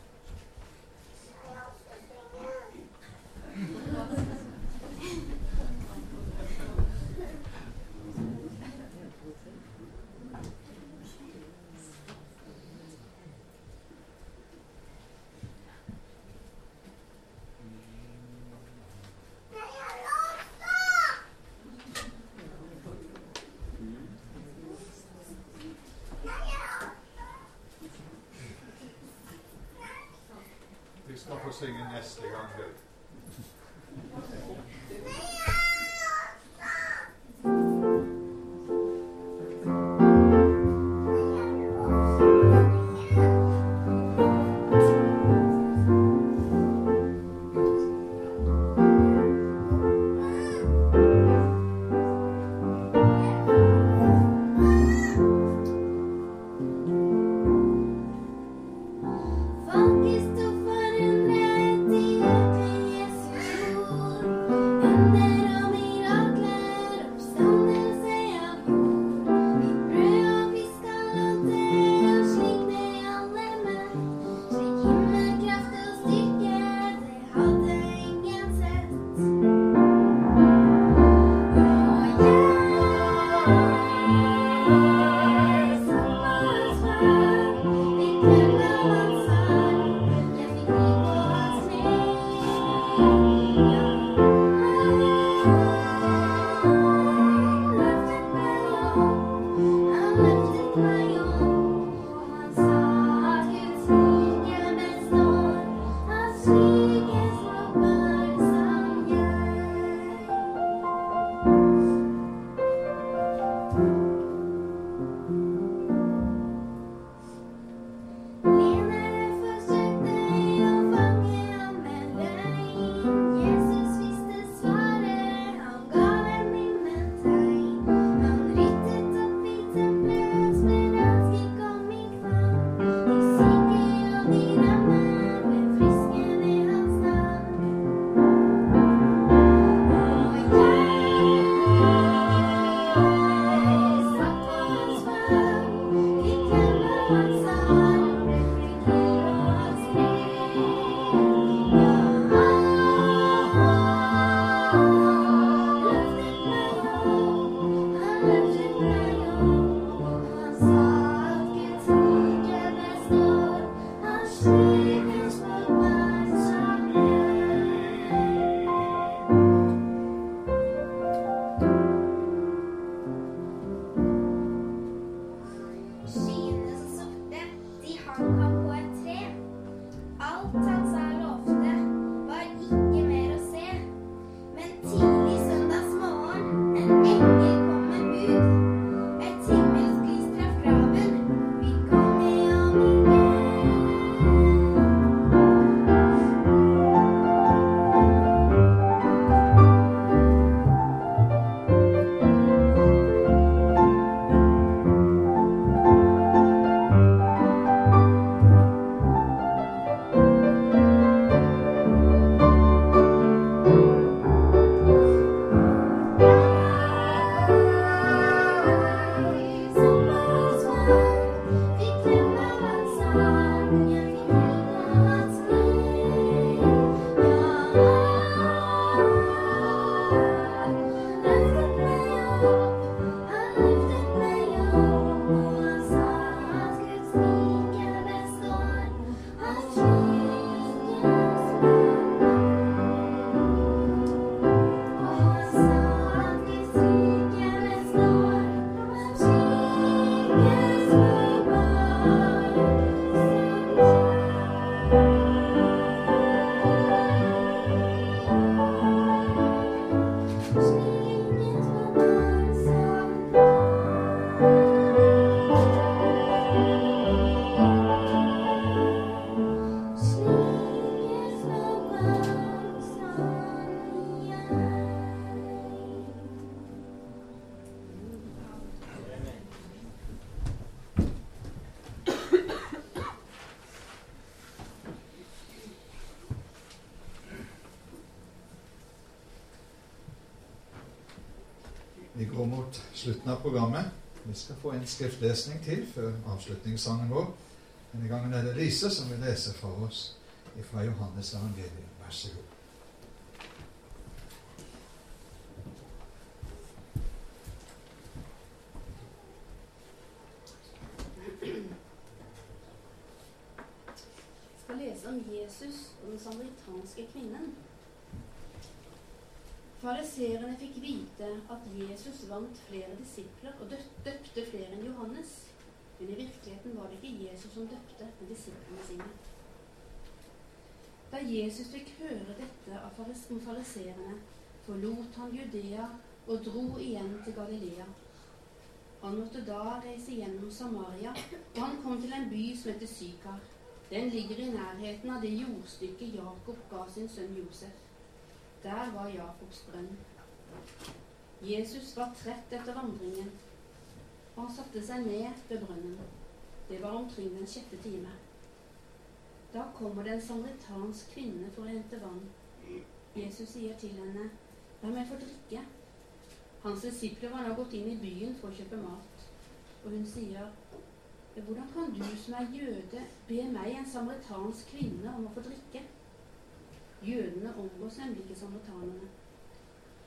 slutten av programmet. Vi skal få en skriftlesning til før avslutningssangen vår. Denne gangen er det Lise som vil lese for oss fra Johannes evangelium. Vær så god. Jeg skal lese om Jesus og den samaritanske kvinnen. Fariseerne fikk vite at Jesus vant flere disipler og døpte flere enn Johannes. Men i virkeligheten var det ikke Jesus som døpte, men disiplene sine. Da Jesus fikk høre dette om fariseerne, forlot han Judea og dro igjen til Galilea. Han måtte da reise gjennom Samaria, og han kom til en by som heter Sykar. Den ligger i nærheten av det jordstykket Jakob ga sin sønn Josef. Der var Jakobs brønn. Jesus var trett etter vandringen, og han satte seg ned ved brønnen. Det var omkring den sjette time. Da kommer det en samaritansk kvinne for å hente vann. Jesus sier til henne, 'La meg få drikke'. Hans disipler var nå gått inn i byen for å kjøpe mat, og hun sier, hvordan kan du som er jøde, be meg, en samaritansk kvinne, om å få drikke? Jødene omgås nemlig ikke samaritanerne.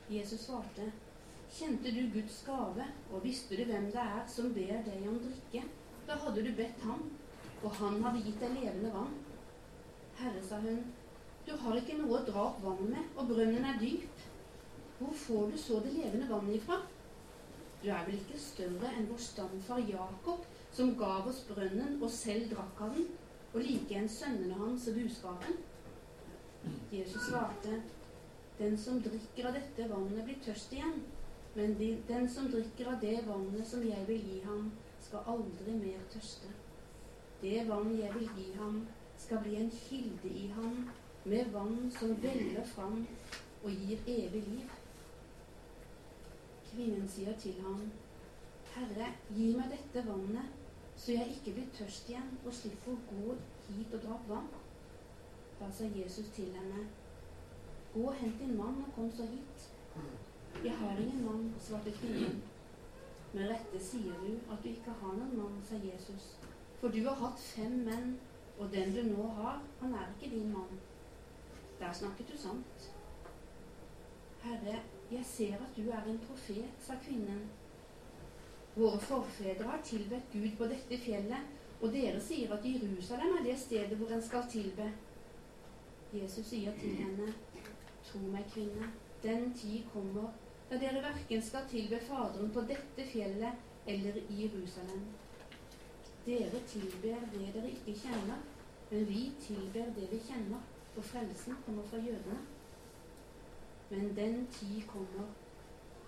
Jesus svarte, kjente du Guds gave, og visste du hvem det er som ber deg om drikke? Da hadde du bedt ham, og han hadde gitt deg levende vann. Herre, sa hun, du har ikke noe å dra opp vann med, og brønnen er dyp. Hvor får du så det levende vannet ifra? Du er vel ikke større enn vår stamfar Jakob, som gav oss brønnen og selv drakk av den, og likeens sønnene hans og buskapen? Jesus svarte, den som drikker av dette vannet, blir tørst igjen. Men de, den som drikker av det vannet som jeg vil gi ham, skal aldri mer tørste. Det vann jeg vil gi ham, skal bli en kilde i ham, med vann som veller fram og gir evig liv. Kvinnen sier til ham, Herre, gi meg dette vannet, så jeg ikke blir tørst igjen og slipper å gå hit og dra opp vann. Da sa Jesus til henne, Gå og hent din mann og kom så hit. Jeg har ingen mann, svarte kvinnen. Med rette sier du at du ikke har noen mann, sa Jesus. For du har hatt fem menn, og den du nå har, han er ikke din mann. Der snakket du sant. Herre, jeg ser at du er en profet, sa kvinnen. Våre forfedre har tilbedt Gud på dette fjellet, og dere sier at Jerusalem er det stedet hvor en skal tilbe. Jesus sier til henne, Tro meg, kvinne, den tid kommer da dere verken skal tilbe Faderen på dette fjellet eller i Jerusalem. Dere tilber det dere ikke kjenner, men vi tilber det vi kjenner, for frelsen kommer fra jødene. Men den tid kommer,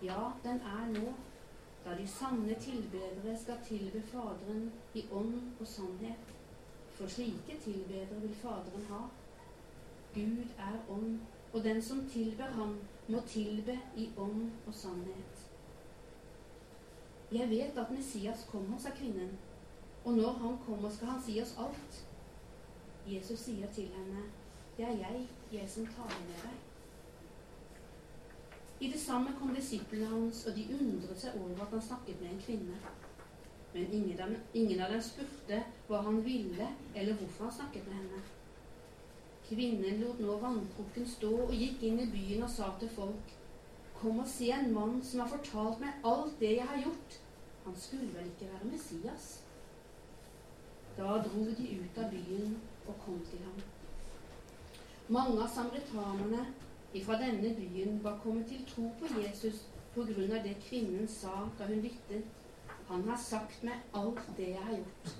ja, den er nå, da de sanne tilbedere skal tilbe Faderen i ånd og sannhet. For slike tilbedere vil Faderen ha. Gud er ånd, og den som tilber ham, må tilbe i ånd og sannhet. Jeg vet at Messias kommer, sa kvinnen, og når han kommer, skal han si oss alt. Jesus sier til henne, det er jeg, jeg som taler med deg. I det samme kom disiplene hans, og de undret seg over at han snakket med en kvinne. Men ingen av, ingen av dem spurte hva han ville, eller hvorfor han snakket med henne. Kvinnen lot nå vannkrukken stå og gikk inn i byen og sa til folk, Kom og se en mann som har fortalt meg alt det jeg har gjort. Han skulle vel ikke være Messias? Da dro de ut av byen og kom til ham. Mange av samaritanerne fra denne byen var kommet til tro på Jesus på grunn av det kvinnen sa da hun lyttet. Han har sagt meg alt det jeg har gjort.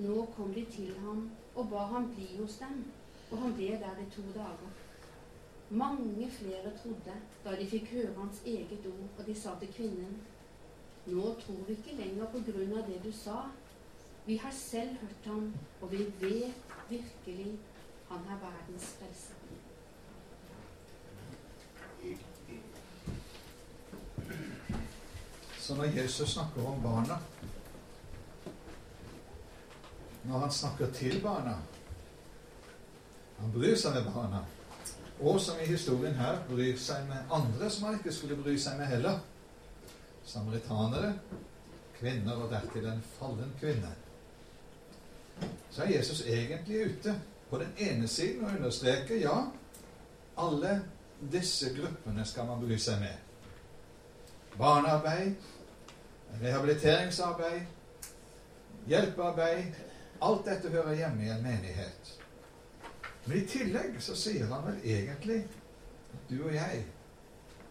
Nå kom de til ham og ba ham bli hos dem, og han ble der i to dager. Mange flere trodde da de fikk høre hans eget ord, og de sa til kvinnen, nå tror vi ikke lenger på grunn av det du sa. Vi har selv hørt ham, og vi vet virkelig han er verdens frelse. Så når Jesus snakker om barna Når han snakker til barna Han bryr seg med barna. Og som i historien her bryr seg med andre som han ikke skulle bry seg med heller. samaritanere, kvinner og dertil en fallen kvinne. Så er Jesus egentlig ute på den ene siden og understreker ja, alle disse gruppene skal man bry seg med. Barnearbeid, rehabiliteringsarbeid, hjelpearbeid Alt dette hører hjemme i en menighet. Men i tillegg så sier han vel egentlig at du og jeg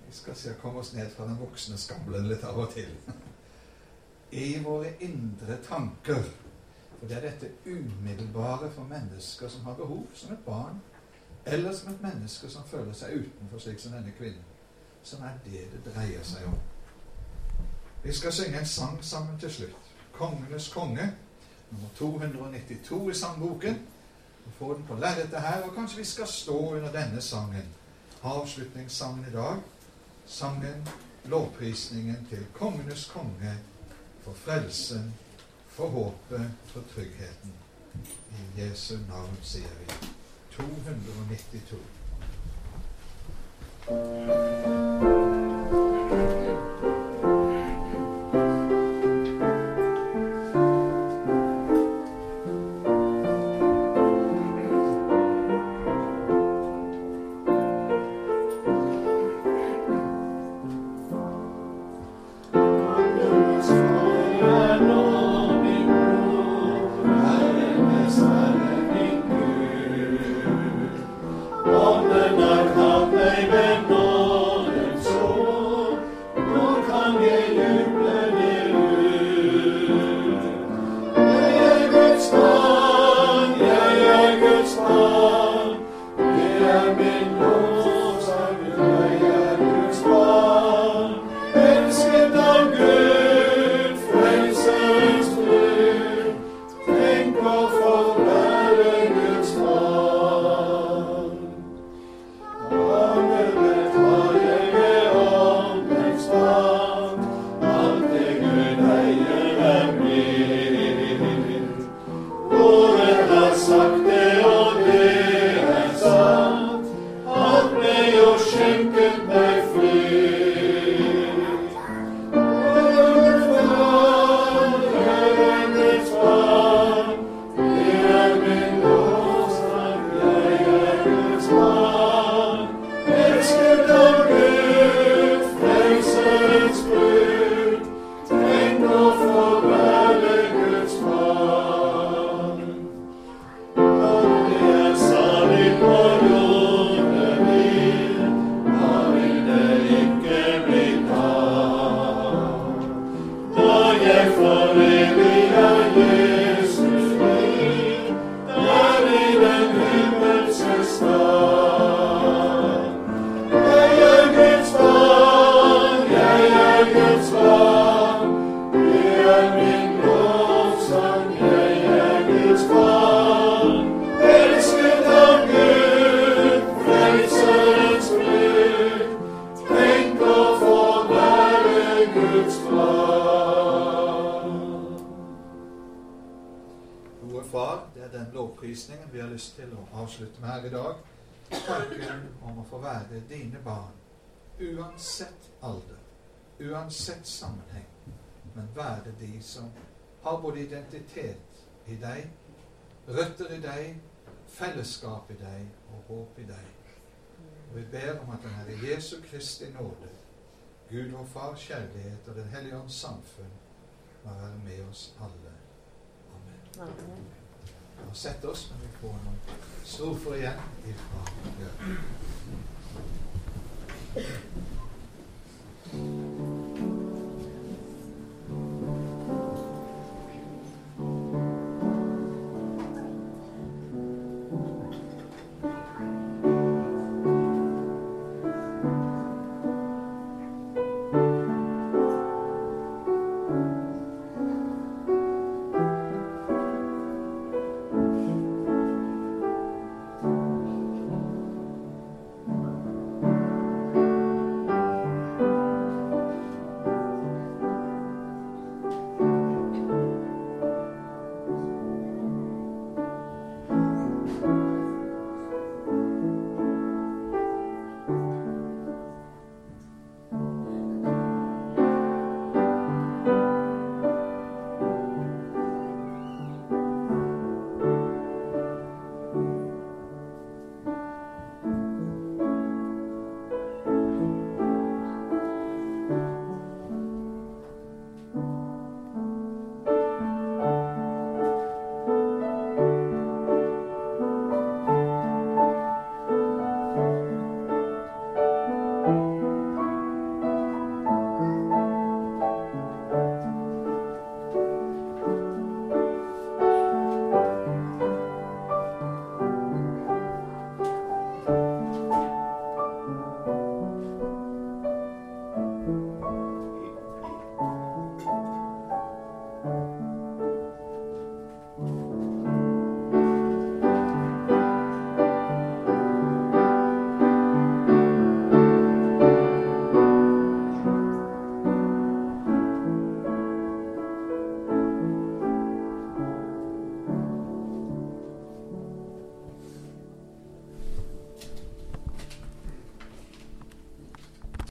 vi skal se komme oss ned fra den voksne skamlen litt av og til. I våre indre tanker. For det er dette umiddelbare for mennesker som har behov, som et barn, eller som et menneske som føler seg utenfor, slik som denne kvinnen, som er det det dreier seg om. Vi skal synge en sang sammen til slutt. 'Kongenes konge', nummer 292 i sangboken. Får den på lerretet her, og kanskje vi skal stå under denne sangen. Avslutningssangen i dag. Sangen, lovprisningen til kongenes konge, for frelsen, for håpet, for tryggheten. I Jesu navn sier vi 292. uansett alder, uansett sammenheng, men være de som har både identitet i deg, røtter i deg, fellesskap i deg og håp i deg. Og vi ber om at den Herre Jesu Kristi nåde, Gud vår Far kjærlighet og Den hellige ånds samfunn må være med oss alle. Amen. Og sette oss når vi får noen strofer igjen ifra Bjørn.